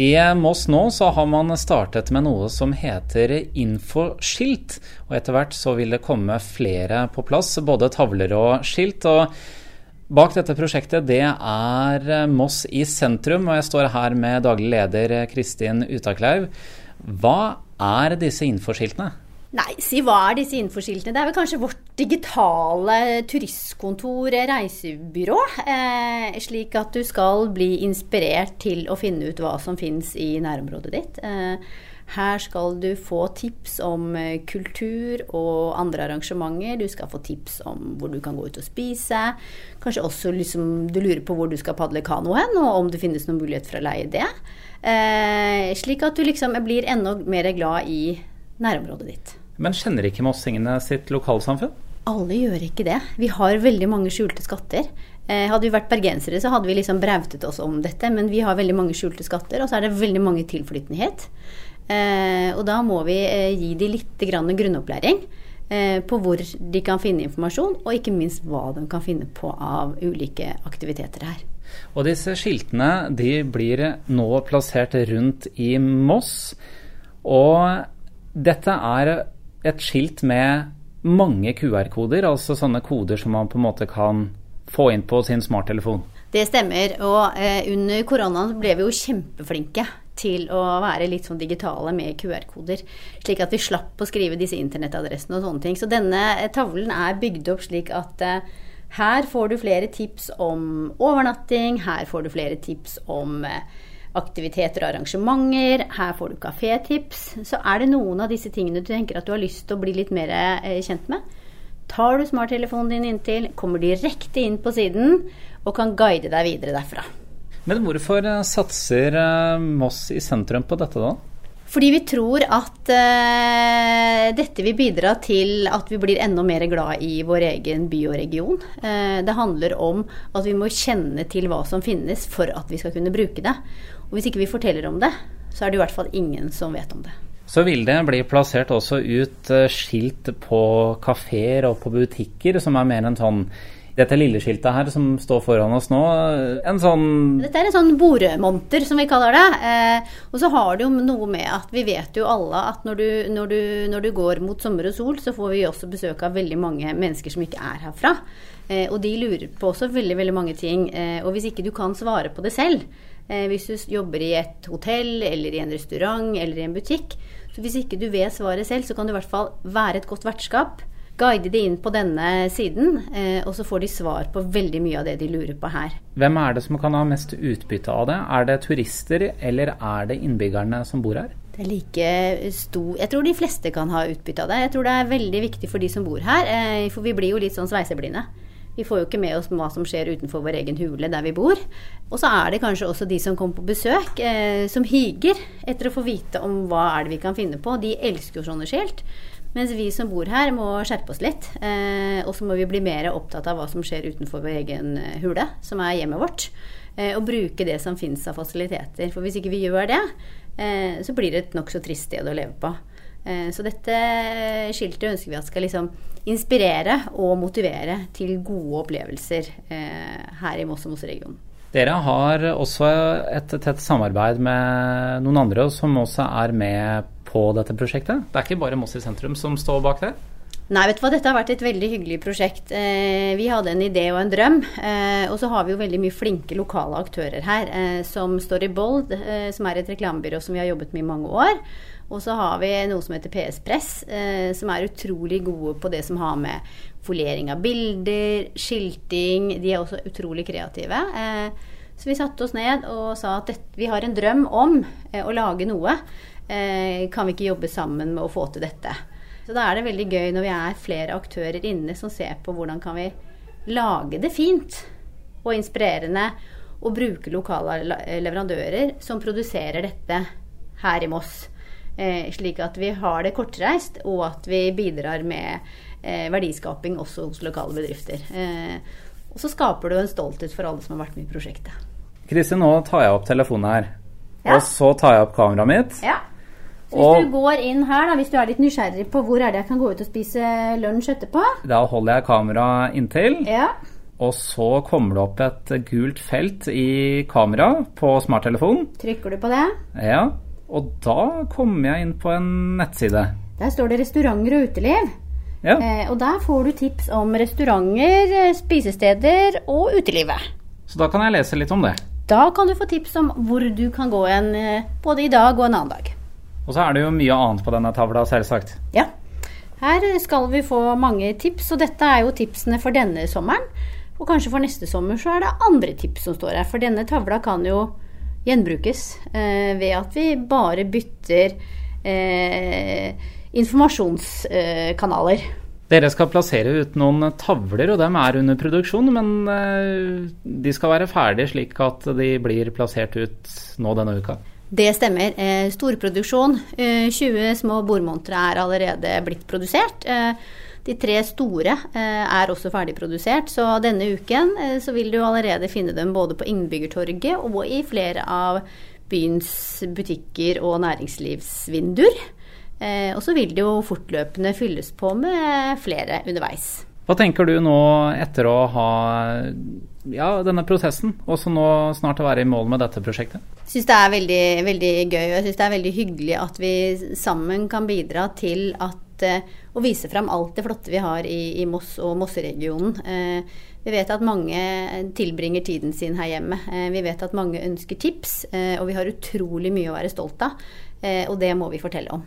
I Moss nå så har man startet med noe som heter infoskilt. Og etter hvert så vil det komme flere på plass, både tavler og skilt. og Bak dette prosjektet det er Moss i sentrum, og jeg står her med daglig leder Kristin Utakleiv. Hva er disse infoskiltene? Nei, si hva er disse infoskiltene? Det er vel kanskje vårt digitale turistkontor, reisebyrå. Eh, slik at du skal bli inspirert til å finne ut hva som finnes i nærområdet ditt. Eh, her skal du få tips om eh, kultur og andre arrangementer. Du skal få tips om hvor du kan gå ut og spise. Kanskje også liksom, du lurer på hvor du skal padle kano hen, og om det finnes noen mulighet for å leie det. Eh, slik at du liksom blir enda mer glad i nærområdet ditt. Men kjenner ikke mossingene sitt lokalsamfunn? Alle gjør ikke det. Vi har veldig mange skjulte skatter. Eh, hadde vi vært bergensere, så hadde vi liksom brautet oss om dette, men vi har veldig mange skjulte skatter, og så er det veldig mange tilflyttenhet. Eh, og da må vi eh, gi de litt grunnopplæring på hvor de kan finne informasjon, og ikke minst hva de kan finne på av ulike aktiviteter her. Og disse skiltene de blir nå plassert rundt i Moss. Og dette er et skilt med mange QR-koder, altså sånne koder som man på en måte kan få inn på sin smarttelefon. Det stemmer. Og eh, under koronaen ble vi jo kjempeflinke til å være litt sånn digitale med QR-koder. Slik at vi slapp å skrive disse internettadressene og sånne ting. Så denne eh, tavlen er bygd opp slik at eh, her får du flere tips om overnatting, her får du flere tips om eh, aktiviteter og arrangementer. Her får du kafétips. Så er det noen av disse tingene du tenker at du har lyst til å bli litt mer eh, kjent med, tar du smarttelefonen din inntil, kommer direkte inn på siden og kan guide deg videre derfra. Men hvorfor eh, satser eh, Moss i sentrum på dette da? Fordi vi tror at uh, dette vil bidra til at vi blir enda mer glad i vår egen by og region. Uh, det handler om at vi må kjenne til hva som finnes for at vi skal kunne bruke det. Og hvis ikke vi forteller om det, så er det i hvert fall ingen som vet om det. Så vil det bli plassert også ut eh, skilt på kafeer og på butikker, som er mer enn sånn dette lille skiltet her som står foran oss nå, en sånn Dette er en sånn bordmonter, som vi kaller det. Eh, og så har det jo noe med at vi vet jo alle at når du, når, du, når du, går mot sommer og sol, så får vi også besøk av veldig mange mennesker som ikke er herfra. Eh, og de lurer på også veldig, veldig mange ting. Eh, og hvis ikke du kan svare på det selv, Eh, hvis du jobber i et hotell eller i en restaurant eller i en butikk. Så hvis ikke du vet svaret selv, så kan du i hvert fall være et godt vertskap. Guide de inn på denne siden, eh, og så får de svar på veldig mye av det de lurer på her. Hvem er det som kan ha mest utbytte av det? Er det turister, eller er det innbyggerne som bor her? Det er like stor Jeg tror de fleste kan ha utbytte av det. Jeg tror det er veldig viktig for de som bor her, eh, for vi blir jo litt sånn sveiseblinde. Vi får jo ikke med oss hva som skjer utenfor vår egen hule der vi bor. Og så er det kanskje også de som kommer på besøk, eh, som higer etter å få vite om hva er det vi kan finne på. De elsker jo sånne skilt. Mens vi som bor her må skjerpe oss litt. Eh, og så må vi bli mer opptatt av hva som skjer utenfor vår egen eh, hule, som er hjemmet vårt. Eh, og bruke det som finnes av fasiliteter. For hvis ikke vi gjør det, eh, så blir det et nokså trist sted å leve på. Eh, så dette skiltet ønsker vi at skal liksom inspirere og motivere til gode opplevelser eh, her i Moss og Mosseregionen. Dere har også et tett samarbeid med noen andre som også er med på dette prosjektet? Det er ikke bare Moss i sentrum som står bak det? Nei, vet du hva, dette har vært et veldig hyggelig prosjekt. Eh, vi hadde en idé og en drøm. og så har vi jo veldig mye flinke lokale aktører her, som står i Bold, som er et reklamebyrå som vi har jobbet med i mange år. Og så har vi noe som heter PS Press, eh, som er utrolig gode på det som har med folering av bilder, skilting De er også utrolig kreative. Eh, så vi satte oss ned og sa at dette, vi har en drøm om eh, å lage noe. Eh, kan vi ikke jobbe sammen med å få til dette? Så da er det veldig gøy når vi er flere aktører inne som ser på hvordan kan vi lage det fint og inspirerende og bruke lokale leverandører som produserer dette her i Moss. Eh, slik at vi har det kortreist, og at vi bidrar med eh, verdiskaping også hos lokale bedrifter. Eh, og så skaper du en stolthet for alle som har vært med i prosjektet. Kristin, nå tar jeg opp telefonen her. Ja. Og så tar jeg opp kameraet mitt. Ja. Så hvis og, du går inn her, da, hvis du er litt nysgjerrig på hvor er det jeg kan gå ut og spise lunsj etterpå Da holder jeg kameraet inntil. Ja. og så kommer det opp et gult felt i kameraet på smarttelefonen. Trykker du på det? Ja, og da kommer jeg inn på en nettside. Der står det restauranter og uteliv. Ja. Eh, og der får du tips om restauranter, eh, spisesteder og utelivet. Så da kan jeg lese litt om det. Da kan du få tips om hvor du kan gå en eh, både i dag og en annen dag. Og så er det jo mye annet på denne tavla, selvsagt. Ja. Her skal vi få mange tips, og dette er jo tipsene for denne sommeren. Og kanskje for neste sommer så er det andre tips som står her. For denne tavla kan jo gjenbrukes eh, ved at vi bare bytter eh, informasjonskanaler. Dere skal plassere ut noen tavler, og dem er under produksjon, men eh, de skal være ferdige slik at de blir plassert ut nå denne uka. Det stemmer. Eh, storproduksjon. Eh, 20 små bordmontre er allerede blitt produsert. Eh, de tre store eh, er også ferdigprodusert, så denne uken eh, så vil du allerede finne dem både på Innbyggertorget og i flere av byens butikker og næringslivsvinduer. Eh, og så vil det jo fortløpende fylles på med flere underveis. Hva tenker du nå etter å ha ja, denne prosessen, og så nå snart å være i mål med dette prosjektet? Jeg syns det er veldig, veldig gøy, og jeg syns det er veldig hyggelig at vi sammen kan bidra til at eh, å vise fram alt det flotte vi har i, i Moss og Mosseregionen. Eh, vi vet at mange tilbringer tiden sin her hjemme. Eh, vi vet at mange ønsker tips, og vi har utrolig mye å være stolt av. Og det må vi fortelle om.